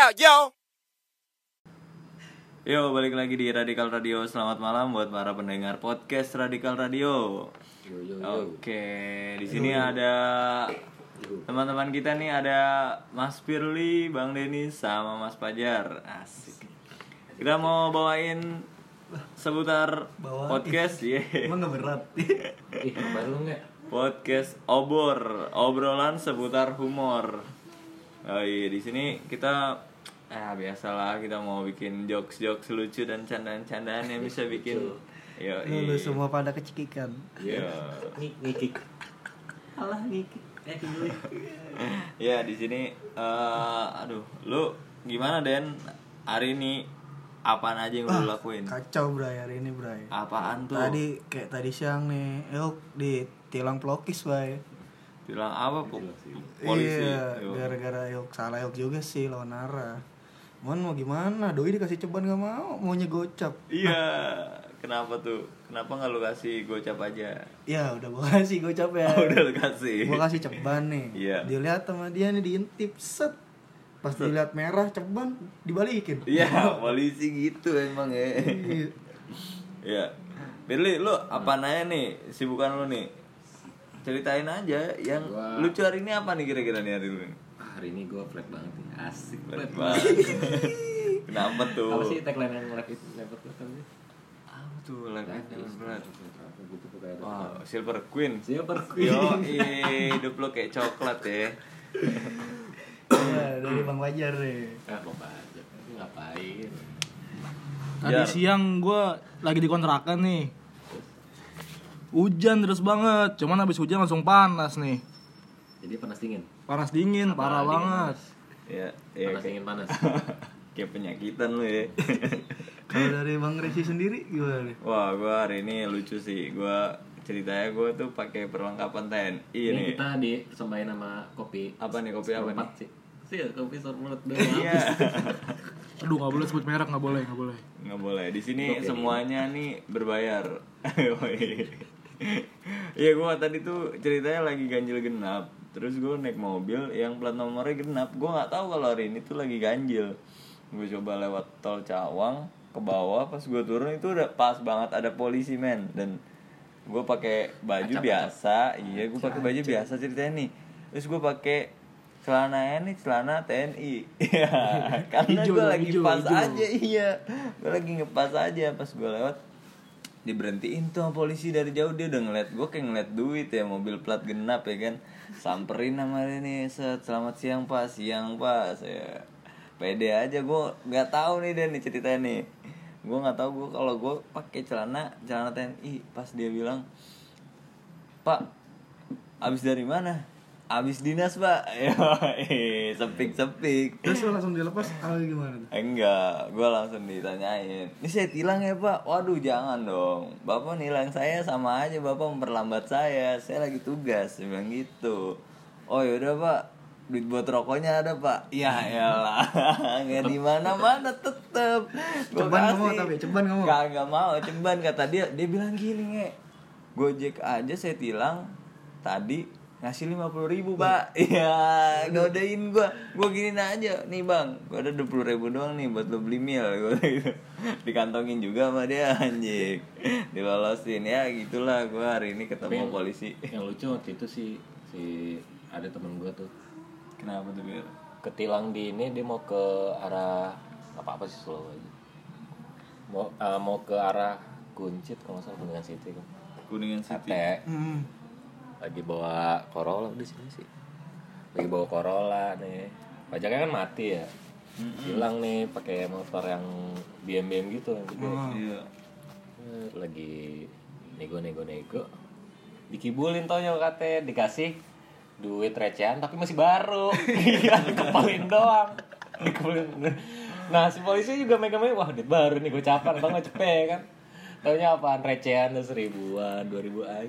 out, yo. Yo, balik lagi di Radikal Radio. Selamat malam buat para pendengar podcast Radikal Radio. Oke, di sini ada teman-teman kita nih ada Mas Firly, Bang Denis, sama Mas Pajar. Asik. Kita mau bawain seputar podcast, ya. Emang gak berat? Ih, baru nggak? Podcast obor, obrolan seputar humor. Oh iya, di sini kita ah biasalah kita mau bikin jokes-jokes lucu dan candaan-candaan yang bisa bikin yo Lu semua pada kecikikan. Yo. Nih, ngikik. Alah, ngikik. Eh, ya di sini eh aduh lu gimana Den? Hari ini apaan aja yang lu lakuin? Kacau bray hari ini bray. Apaan tuh? Tadi kayak tadi siang nih Elk di tilang pelokis bray. Bilang apa po- polisi. Iya gara-gara Elk salah Elk juga sih lawan Nara Mon mau gimana? Doi dikasih ceban gak mau, maunya gocap. Iya. Kenapa tuh? Kenapa nggak lu kasih gocap aja? Ya udah gua kasih gocap ya. Oh, udah lu kasih. Gua kasih ceban nih. Iya. Dilihat sama dia nih diintip set. Pas dilihat merah ceban dibalikin. Iya polisi gitu emang ya. Iya. Iya. Firly, lu apa nanya nih? Sibukan lu nih? Ceritain aja yang Gua- lucu hari ini apa nih kira-kira nih hari ini? Hari ini gue flat banget nih. Asik Flat flat banget. banget. Kenapa tuh? Apa sih tagline yang rap itu? Rap itu apa tuh? Like it never berat. Apa gitu. Wow, Silver Queen. Siapa Yo, hidup lo kayak coklat ya. Iya, dari Bang Wajar deh Ah, aja. Ini ngapain? Tadi Jar. siang gue lagi di kontrakan nih Hujan terus banget Cuman habis hujan langsung panas nih Jadi panas dingin. Panas dingin, parah dingin, banget Ya, ya Panas kayak, dingin panas. kayak penyakitan lu ya. Kalau dari Bang Resi sendiri gimana nih? Wah, gua hari ini lucu sih. Gua ceritanya gua tuh pakai perlengkapan TNI Ini nih. kita dipersembahin sama kopi. Apa nih kopi apa nih? Sih? Sih, kopi doang. Iya. Aduh gak boleh sebut merek, gak boleh, gak boleh nggak boleh di sini semuanya nih berbayar Iya gua tadi tuh ceritanya lagi ganjil genap terus gue naik mobil yang plat nomornya genap. Gue nggak tahu kalau hari ini tuh lagi ganjil. Gue coba lewat tol Cawang ke bawah pas gue turun itu udah pas banget ada polisi men. Dan gue pakai baju biasa. Iya gue pakai baju biasa ceritanya nih. Terus gue pakai celananya nih celana TNI Iya, karena gue lagi hijau, pas hijau. aja iya. Gue lagi ngepas aja pas gue lewat diberhentiin tuh polisi dari jauh. Dia udah ngeliat gue kayak ngeliat duit ya mobil plat genap ya kan samperin sama dia nih set. Selamat siang pak. Siang pak. Saya pede aja. Gue nggak tahu nih dan nih ceritanya nih. Gue nggak tahu. Gue kalau gue pakai celana celana TNI pas dia bilang pak abis dari mana abis dinas pak. Yoi, sepik sepik Terus lu langsung dilepas apa gimana? Enggak, gue langsung ditanyain. Ini saya tilang ya pak? Waduh jangan dong. Bapak nilang saya sama aja Bapak memperlambat saya. Saya lagi tugas Dia bilang gitu. Oh yaudah pak. Duit buat rokoknya ada pak. Ya elah. Nggak di mana mana tetep. Gua Ceban kasih. tapi, ceban mau? Kagak mau. Ceban kata dia. Dia bilang gini nge. Gojek aja saya tilang Tadi ngasih lima puluh ribu pak. Iya godain gua. Gua gini aja. Nih bang Gua ada dua puluh ribu doang nih Buat lo beli mil Gua gitu. Dikantongin juga sama dia anjing. Dilolosin Ya gitulah Gua hari ini ketemu Tapi- polisi. Yang lucu waktu itu sih si ada temen gue tuh. Kenapa tuh Bir? ketilang di ini dia mau ke arah apa apa sih slow aja. Mau eh, mau ke arah Kuncit kalau nggak salah Kuningan City kan Kuningan City. Hmm. Lagi bawa Corolla di sini sih. Lagi bawa Corolla nih. Pajaknya kan mati ya. Hilang nih pakai motor yang BM BM gitu. Yang gede. Iya. Eh, lagi nego nego nego dikibulin taunya katanya dikasih duit recehan tapi masih baru. Iya dikepalin doang. Dikepalin nah si polisi juga megang-megang wah duit baru nih gue capan atau nggak cepet kan taunya apaan? Recehan tuh seribuan dua ribu aja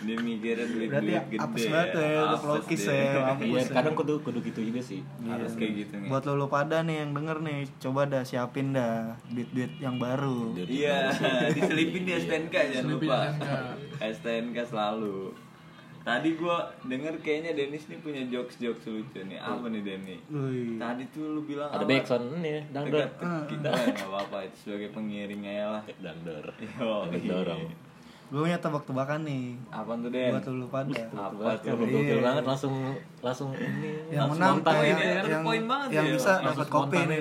Dia mikirnya Berarti duit-duit gede apes banget ya, udah pelokis ya, iya kadang kudu kudu gitu juga sih. Harus kayak gitu nih. Buat lo, lo pada nih yang denger nih, coba dah siapin dah duit-duit yang baru. Iya, diselipin di STNK jangan Selipin lupa. STNK selalu. Tadi gua denger kayaknya Dennis nih punya jokes-jokes lucu nih. Apa nih Denny? Wih. Tadi tuh lu bilang Ada backsound ini dangdut. Teka-teki. Nah, nggak apa-apa itu sebagai pengiring aja lah. Dangdut. Yo, Dangdut dorong. Gue punya tebak-tebakan nih. Apa tuh Den? Buat lu pada. Apa tuh? Gokil banget langsung langsung ini. Yang menang tuh ini, yang, yang, poin banget yang ya. bisa dapat kopi nih.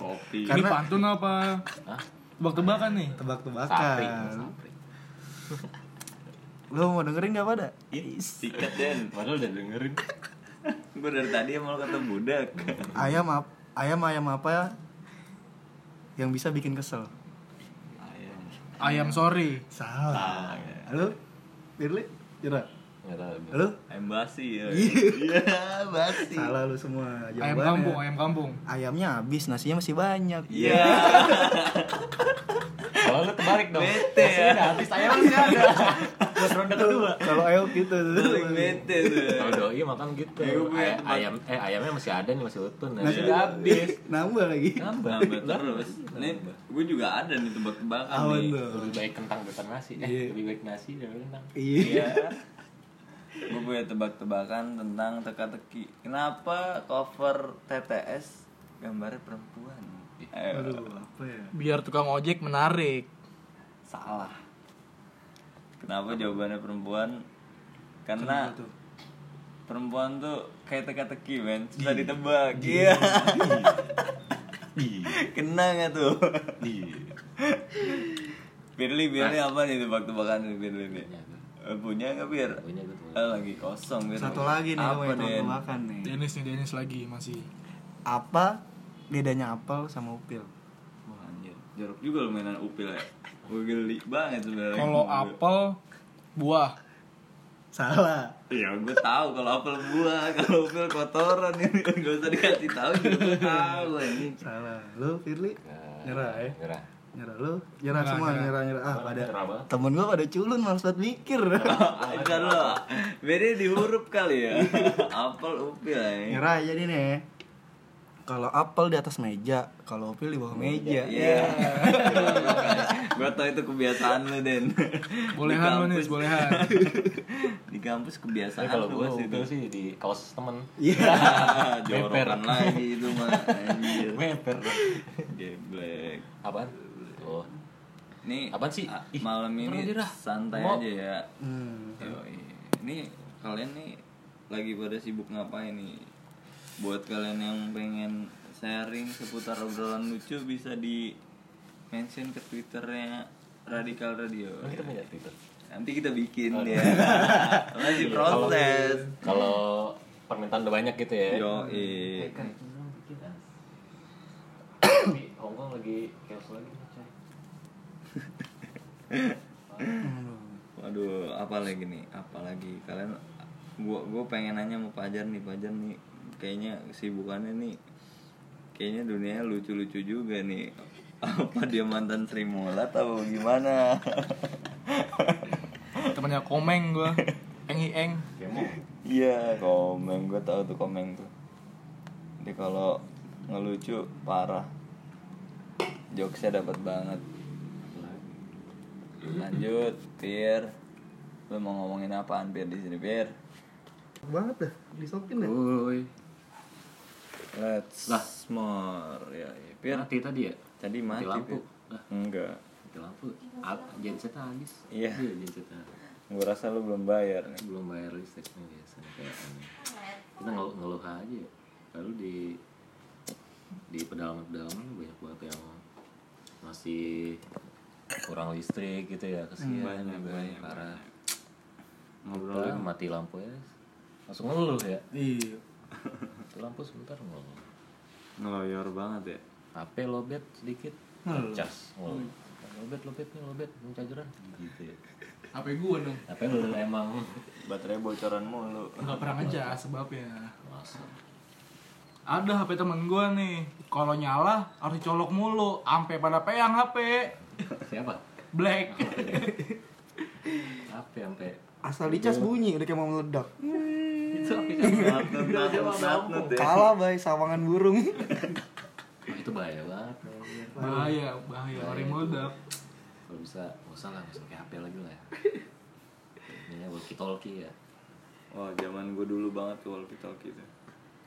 Kopi. Ini pantun apa? Hah? Tebak-tebakan nih. Tebak-tebakan. Lu mau dengerin gak pada? Ih, Sikat Den. Padahal udah dengerin. Gue dari tadi mau kata budak. Ayam ap ayam ayam apa yang bisa bikin kesel? Ayam. Ayam sorry. Salah. Halo? Firly? Jera? Halo? Ayam basi ya. Iya. basi. Salah lu semua. Ayam Jawabannya. kampung, ayam kampung. Ayamnya habis, nasinya masih banyak. Iya. Kalau lu terbalik dong. Bete ya. Nasinya habis ayam masih ada. Buat ronde kedua. Kalau ayam gitu. Paling bete tuh. Kalau doi makan gitu. Ya, punya Ay- ayam eh ayamnya masih ada nih masih utuh. Nasi Nasi udah habis. Nambah lagi. Nambah. Nambah terus. Nih, gue juga ada nih tebak-tebakan Awan nih. tuh. Lebih baik kentang daripada nasi. Eh, Iya. lebih baik nasi daripada kentang. Iya. Gue punya tebak-tebakan tentang teka-teki. Kenapa cover TTS gambarnya perempuan? Ayo. Aduh, apa ya? Biar tukang ojek menarik. Salah. Kenapa jawabannya perempuan? Karena Kenapa tuh? perempuan tuh kayak teka-teki men susah ditebak iya kena nggak tuh Firly, Firly apa nih tebak-tebakan Firly nih? Eh, Punya nggak Fir? Punya gue tuh. Eh, lagi kosong Fir. Satu lagi nih Apa punya tebak-tebakan nih. Dennis nih, Dennis lagi masih. Apa bedanya apel sama upil? Wah anjir, jorok juga lu mainan upil ya. Gue geli banget sebenarnya. Kalau apel buah. Salah. Ya gue tahu kalau apel buah, kalau upil kotoran ini gak usah dikasih tahu juga gue tahu ini. Salah. Lu Firly? Nyerah ya? Nyerah. Nyerah lu? Nyerah semua, nyerah nyerah. Ah, pada Nyerah temen gua pada culun malas banget mikir. Ajar lo, beda di huruf kali ya. apel upil ya. nyerah aja nih nih. Kalau apel di atas meja, kalau upil di bawah meja. Iya. gue tau itu kebiasaan lu Den. Bolehan lu nih, Di kampus- bolehan. Di kampus kebiasaan Tapi kalau gue pasti itu sih di kaos temen Iya. Jorokan lagi itu mah anjir. Meper. Geblek. Apaan? Oh. Nih Apaan sih? Ih, malam ini dah. santai Mau. aja ya. Hmm. Yoi. Ini kalian nih lagi pada sibuk ngapain nih? Buat kalian yang pengen sharing seputar obrolan lucu bisa di mention ke twitternya Radikal Radio. Kan kita punya Twitter. Nanti kita bikin Oh, ya. Masih proses. Kalau permintaan udah banyak gitu ya. Yo, Tapi Hongkong lagi chaos lagi. Waduh, apa lagi nih? Apa lagi? Kalian gua gua pengen nanya sama Pajar nih, Pajar nih kayaknya kesibukannya nih kayaknya dunia lucu-lucu juga nih. Apa dia mantan Sri Mulat atau gimana? Temennya Komeng gua. Engi eng. Kemo. Iya, komeng gua tahu tuh komeng tuh. Jadi kalau ngelucu parah. Jokesnya dapat banget. Lanjut, Fir. Lu mau ngomongin apaan Fir di sini, Fir? banget dah, disokin dah. Woi. Let's Lah. more. Ya, ya. Fir. Mati tadi ya? Tadi mati, lampu. Fir. Lah. Enggak. Mati lampu. Gensetnya habis. Iya. gensetnya. Gua rasa lu belum bayar nih. Belum bayar listrik nih biasanya kayak aneh. Kita ngeluh, ngeluh aja ya. Lalu di di pedalaman-pedalaman banyak banget yang masih kurang listrik gitu ya kesian Banyak, juga, banyak, parah Ngobrolin. Kita mati lampu ya langsung ngeluh ya Iya. mati lampu sebentar ngeluh Ngeloyor banget ya. HP lobet sedikit Ngeluh. cas ngeluh lobet lobet nih lobet mau cajeran gitu ya HP gua dong. HP lu emang Baterai bocoran mulu. Enggak pernah ngejas sebabnya. masa Ada HP temen gua nih. Kalau nyala harus colok mulu, ampe pada peang HP. siapa Black. HP sampai Asal dicas bunyi udah kayak mau meledak. itu ya. Kalah bay sawangan burung. Itu bahaya banget. Bahaya, bahaya orang meledak. kalau bisa nggak usah lah nggak usah pakai HP lagi lah ya Ini namanya walkie talkie ya Wah, zaman gue dulu banget tuh walkie talkie tuh.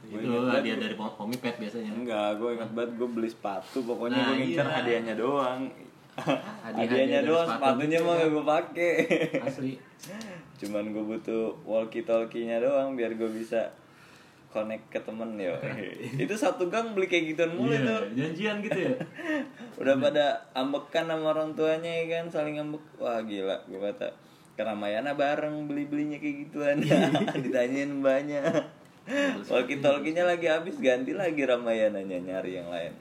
Gua itu hadiah dari Pom- Pomipet biasanya Enggak, gue ingat banget gue beli sepatu, pokoknya Nah, gue ngincer iya. hadiahnya doang. Hadiahnya dari doang, sepatu sepatunya mah gak gue pake. asli Cuman gue butuh walkie talkie-nya doang biar gue bisa connect ke temen yo. itu satu gang beli kayak gituan mulu Iya, tuh. janjian gitu ya Udah pada ambekan sama orang tuanya ya kan, saling ambek. Wah gila, gue kata keramaiannya bareng beli-belinya kayak gituan. Ditanyain banyak. Walkie talkie-nya lagi habis ganti lagi ramayananya nyari yang lain.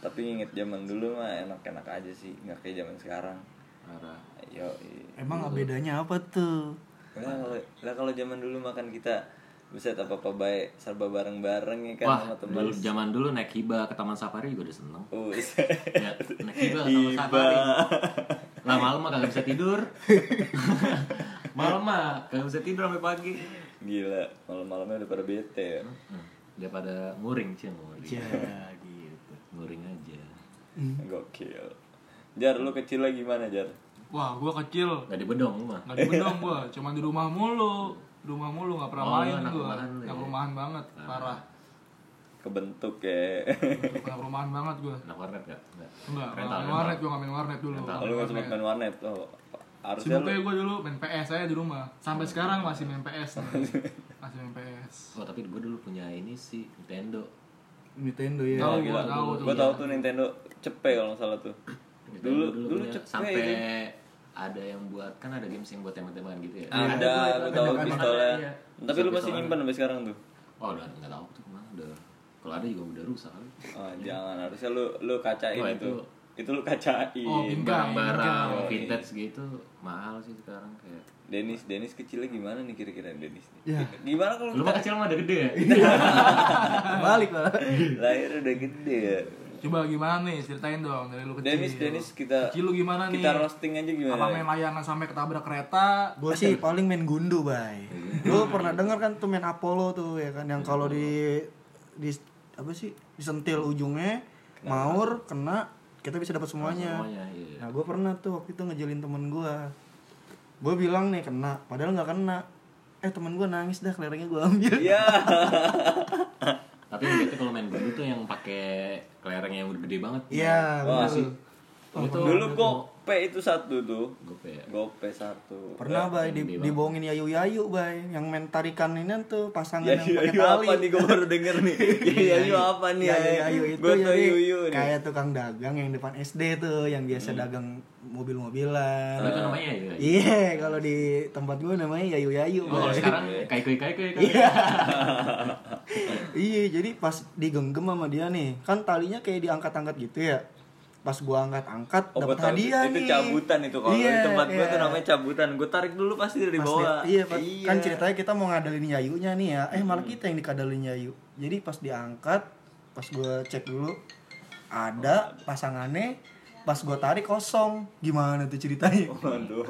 Tapi inget zaman dulu mah enak-enak aja sih, nggak kayak zaman sekarang. parah Yo, Emang bedanya apa tuh? Lah kalau lah kalau zaman dulu makan kita bisa apa apa baik serba bareng-bareng ya kan wah sama teman. dulu zaman dulu naik hibah ke taman safari juga udah seneng Us. ya, naik hibah ke taman safari lah malam mah kagak bisa tidur malam mah kagak bisa tidur sampai pagi Gila, malam-malamnya udah pada bete ya. Hmm, dia pada nguring cing nguring Ya gitu. nguring aja Gokil. Jar, lu kecil lagi gimana, Jar? Wah, gua kecil. nggak di bedong lu mah Nggak di bedong gua, cuma di rumah mulu. Di rumah mulu nggak pernah Oh, main anak gua. rumahan ya? Anak rumahan banget, parah. Kebentuk ya. Anak rumahan banget gua. anak warnet nggak Enggak, Rental, main warnet gua nggak main warnet dulu. Rental. Lu gak sempat main warnet. Oh, harusnya lu gue dulu main PS saya di rumah. Sampai sekarang masih main PS. Masih main PS. oh tapi gue dulu punya ini sih Nintendo Nintendo ya. Tahu gila. gua tahu tuh. Gua tahu tuh Nintendo cepe kalau salah tuh. Dulu dulu punya cepet sampai. Ada yang buat kan ada games yang buat tembak-tembakan gitu ya Ada, gua gua itu, tahu pistolnya. iya. Tapi lu masih nyimpan sampai sekarang tuh. oh udah nggak tahu tuh ke mana udah kalau ada juga udah rusak kali Oh, jangan harusnya lu lu kacain Wah, itu. itu- Itu lu kacain. Oh, barang-barang Bingkai. vintage gitu mahal sih sekarang kayak Denis, Denis kecilnya gimana nih kira-kira Denis? nih? Ya. Gimana kalau lu mah kecil mah udah gede ya Balik lah. lahir udah gede ya? Coba gimana nih, ceritain dong dari lu kecil. Denis, Denis kita Kecil lu gimana nih? kita roasting aja gimana? Apa main layangan sampai ketabrak kereta? Gue sih paling main gundu, bay. Lu pernah denger kan tuh main Apollo tuh ya kan yang kalau di di apa sih disentil ujungnya maur kena kita bisa dapat semuanya. semuanya iya Nah gue pernah tuh waktu itu ngejelin temen gue Gue bilang nih kena, padahal nggak kena Eh temen gue nangis dah kelerengnya gue ambil Iya. tapi yang bete kalau main dulu tuh yang pakai kelereng yang udah gede banget Iya Wah, bener. sih. itu Dulu gope itu satu tuh. gope ya Gope satu. Pernah bay, di, dibohongin yayu-yayu bay Yang main tarikan ini tuh pasangan Ya, yang ya, pakai ya, tali apa nih gue baru denger nih. Ya, ya, ya, apa nih? Yayu-yayu itu Gue jadi yuyu nih. kayak tukang dagang yang depan SD tuh Yang biasa dagang mobil-mobilan itu namanya ya Iya, kalau di tempat gue namanya yayu-yayu Oh, kalau bay. sekarang kayak kue kayak kue Iya. iya, jadi pas digenggam sama dia nih, kan talinya kayak diangkat-angkat gitu ya. Pas gua angkat-angkat Oh, dapat gua hadiah itu nih. cabutan itu kalau Iya, di tempat gue iya. tuh namanya cabutan. Gue tarik dulu pasti dari Pas bawah. dia- iya, pas, kan ceritanya kita mau ngadalin yayunya nih ya. Eh, malah kita yang dikadalin yayu. Jadi pas diangkat, pas gua cek dulu ada pasangannya, pas gua tarik kosong. Gimana tuh ceritanya? Waduh.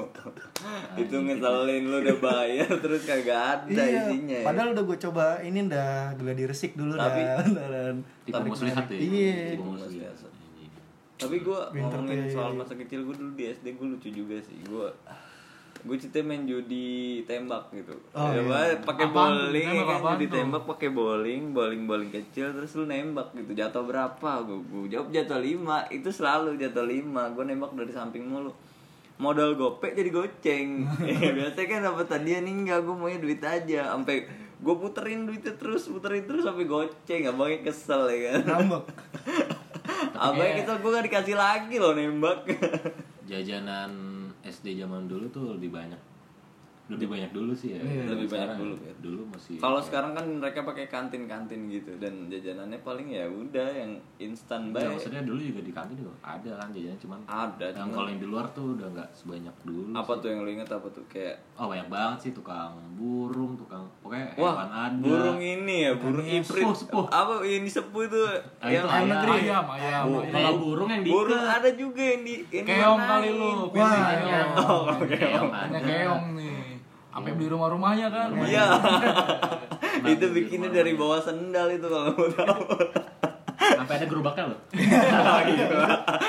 itu ngeselin lu udah bayar terus kagak ada iya, isinya. ya. padahal udah gue coba ini dah gladi resik dulu Tapi- dah. beneran. tipe muslihat ya Iya. Tapi gue ngomongin soal masa kecil gue dulu di SD gue lucu juga sih. Gue gue cerita main judi tembak gitu. Oh, ya, iya. Pak, pakai bowling ya kan judi tembak pakai bowling, bowling bowling kecil terus lu nembak gitu. Jatuh berapa? Gue gue jawab jatuh 5. Itu selalu jatuh 5. Gue nembak dari samping mulu. Modal gopek jadi goceng. Biasanya kan dapat hadiah nih enggak gue maunya duit aja. Sampai gue puterin duitnya terus, puterin terus sampai goceng. Abangnya kesel ya kan. Ngambek. Abangnya kesel gue gak dikasih lagi loh nembak. jajanan SD zaman dulu tuh lebih banyak lebih banyak dulu sih ya Iya, lebih banyak Sekarang dulu, ya, ya. dulu masih Kalau sekarang kan mereka pakai kantin-kantin gitu dan jajanannya paling ya udah yang instan Ya, baik. maksudnya dulu juga di kantin juga ada kan jajanan cuman Ada, yang kalau yang di luar tuh udah nggak sebanyak dulu Apa sih. tuh yang lu inget apa tuh kayak oh banyak banget sih tukang burung tukang pokoknya Wah, hewan ada burung ini ya, burung Iya, sepuh, sepuh. Apa ini sepuh itu Ah, yang itu ayam. negeri. Ayam, ayam, Bu- ayam. kalau burung yang di Burung ada juga yang di yang Keong kali lu, Wah, iya. keong. Oh, keong Hanya ada. keong nih. Sampai beli rumah-rumahnya kan. Iya. itu bikinnya dari bawah sendal itu kalau mau tahu. sampai ada gerobaknya loh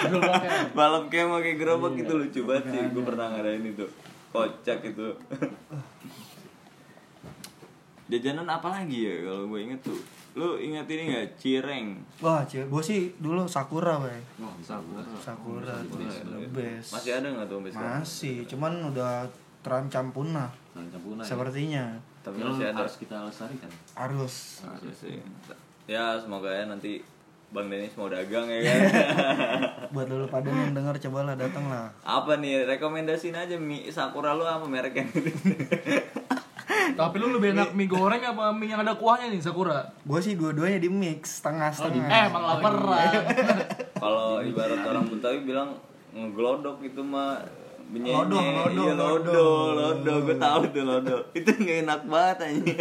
Gerobaknya. Malam kayak pakai gerobak itu lucu banget sih. Gue pernah ngadain itu. kocak itu jajanan apa lagi ya kalau gue inget tuh lu inget ini nggak cireng Wah, cewek gue sih dulu Sakura, weh. Wah, sakura Sakura, the best. masih ada nggak tuh sekarang Masih, cuman udah terancam punah Terancam punah ya. sepertinya. tapi Ya, masih ada harus kita lestarikan Harus. Masih sih. ya semoga ya nanti bang Denis mau dagang ya kan Buat lu pada yang denger cobalah datang lah. apa nih rekomendasiin aja mie sakura lu apa merek yang Tapi lu lebih enak mie goreng apa mie yang ada kuahnya nih Sakura? Gue sih dua-duanya di mix setengah setengah. Eh, emang laparan. kalau ibarat orang Betawi bilang ngeglodok itu mah benyenye Lodo, lodo, iya, lodo. lodo lodo gue tahu tuh lodo itu nggak enak banget aja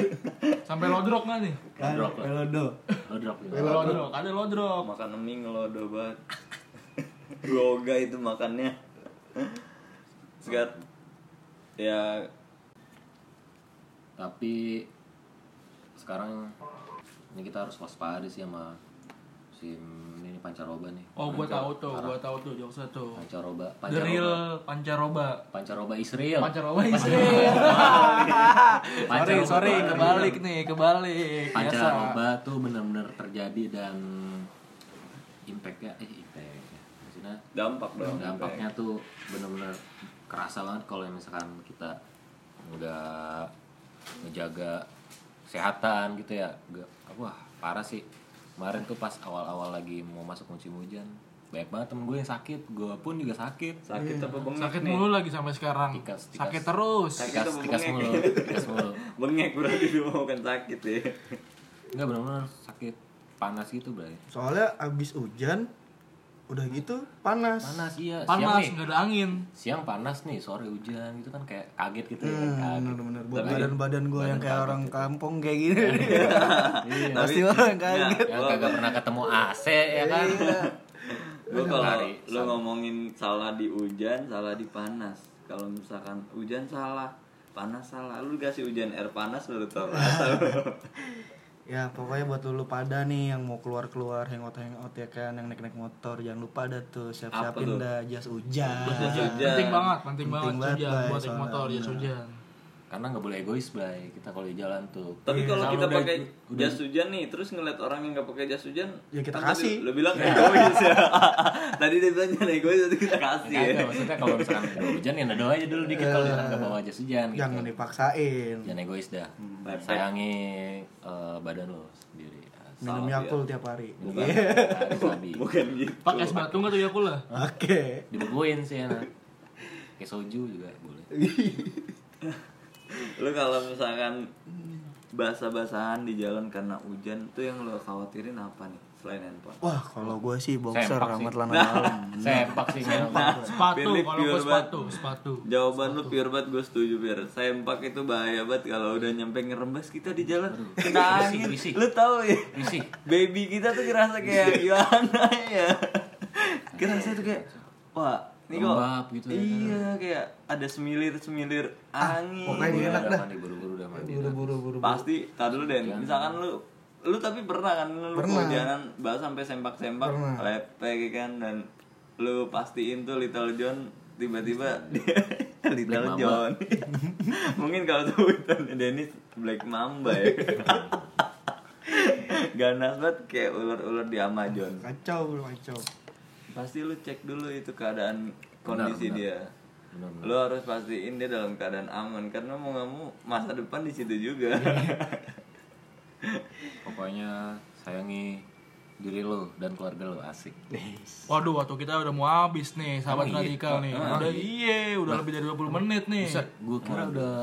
Sampai lodrok nggak nih? Kan, pelodo. lo drop ya Lodrok, ada lodrok. makan mie ngelodo banget Goga itu makannya Sekat Ya tapi sekarang ini kita harus waspada sih sama si ini pancaroba nih Oh, gua tahu tuh, gua tahu tuh jokesnya tuh. pancaroba The pancaroba real pancaroba. pancaroba Israel Pancaroba Israel. sorry, Pancaroba. sorry, kebalik nih, kebalik. Biasa. pancaroba tuh benar-benar terjadi dan impactnya eh impact ya. maksudnya Dampak dong dampaknya tuh benar-benar kerasa banget kalau misalkan kita nggak ngejaga kesehatan gitu ya Nggak- wah parah sih kemarin tuh pas awal-awal lagi mau masuk musim hujan banyak banget temen gue yang sakit gue pun juga sakit Sakit apa bengek Sakit nih? mulu lagi sampai sekarang. Tikas, tikas. Sakit terus. Sakit tikas tikas bengek? mulu tikas mulu Bengek berarti dulu bukan sakit ya nggak benar-benar sakit panas gitu berarti Soalnya abis hujan, udah gitu panas. panas iya siang Panas, nih nggak ada angin. siang panas nih sore hujan gitu kan kayak kaget gitu ya Hmm, kaget bener-bener buat Tapi- badan-badan gue yang kayak orang kampung kayak gini. Iya. Pasti orang kaget. yang kagak pernah ketemu AC ya kan Gue kalau lu ngomongin salah di hujan, salah di panas Kalau misalkan hujan salah, panas salah Lu kasih hujan air panas lu tau. Ya pokoknya buat lulu pada nih yang mau keluar-keluar hangout-hangout ya kan yang naik-naik motor jangan lupa ada tuh Apa siap-siapin tuh? dah jas hujan. Jas hujan. Penting banget, penting, Penting banget. banget, Hujan, buat naik motor, jas hujan. Karena nggak boleh egois bay kita kalau di jalan tuh Tapi kalau kita pakai udah- jas hujan nih, terus ngeliat orang yang nggak pakai jas hujan, Ya kita kan kasih. Lu bilang egois ya. tadi dia bilang jangan egois, tapi kita kasih ya. Kagak, maksudnya kalau misalkan udah hujan ya nado aja dulu dikit kalau misalkan nggak bawa jas hujan gitu. Jangan dipaksain. jangan egois dah Pepet. sayangi eh, badan lo sendiri Minum Salah, Yakult tiap hari. bukan hari sabi Bukan gitu. Pakai es batu nggak tuh ya kula? Oke. dibebuin sih enak kayak soju juga boleh Lu kalau misalkan basah-basahan di jalan karena hujan tuh yang lu khawatirin apa nih selain handphone? Wah, kalau gue sih boxer Sempak sih. rambut lana dalam. sempak sih sempak Sepatu, kalau pure gua banget. sepatu, sepatu. Jawaban lu pure banget gue setuju biar Sempak itu bahaya banget kalau udah nyampe ngerembes kita di jalan kena Risih, angin. Lu tahu ya? Risih. Baby kita tuh ngerasa kayak gimana ya? Kerasa tuh kayak wah, ini kok Lembab gitu ya. Iya, kayak ada semilir-semilir angin. pokoknya Iya, enak udah dah. mandi buru-buru udah mandi Buru-buru buru. Pasti, tar dulu deh. Misalkan lu lu tapi pernah kan lu Pernah. jalan bahas sampai sempak-sempak lepek kan dan lu pastiin tuh Little John tiba-tiba dia Little Mamba. John mungkin kalau sebutannya Dennis Black Mamba ya ganas banget kayak ular-ular di Amazon Kacau kacau. Pasti lu cek dulu itu keadaan kondisi benar. dia Benar, benar. lu harus pastiin dia dalam keadaan aman karena mau nggak mau masa depan di situ juga pokoknya sayangi diri lo dan keluarga lo asik Waduh, waktu kita udah mau habis nih, sahabat iya? radikal nih. Ah, Udah iya, udah lebih dari 20 menit nih. Buset, gue kira udah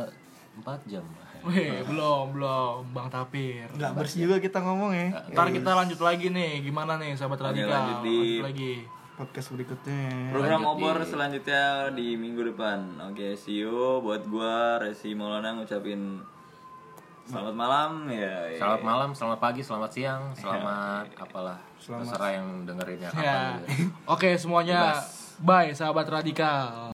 4 jam Weh, belum, belum, Bang Tapir. Nggak bersih juga kita ngomong ya. Ntar kita lanjut lagi nih, gimana nih sahabat radikal? lanjut di- lagi. Podcast berikutnya. Program Lanjut obor di- selanjutnya di minggu depan. Oke, see you. Buat gua Resi Maulana ngucapin selamat malam ya. ya. Selamat malam, selamat pagi, selamat siang, selamat apalah Terserah yang dengerinnya kapan Ya. Oke, semuanya bye sahabat radikal.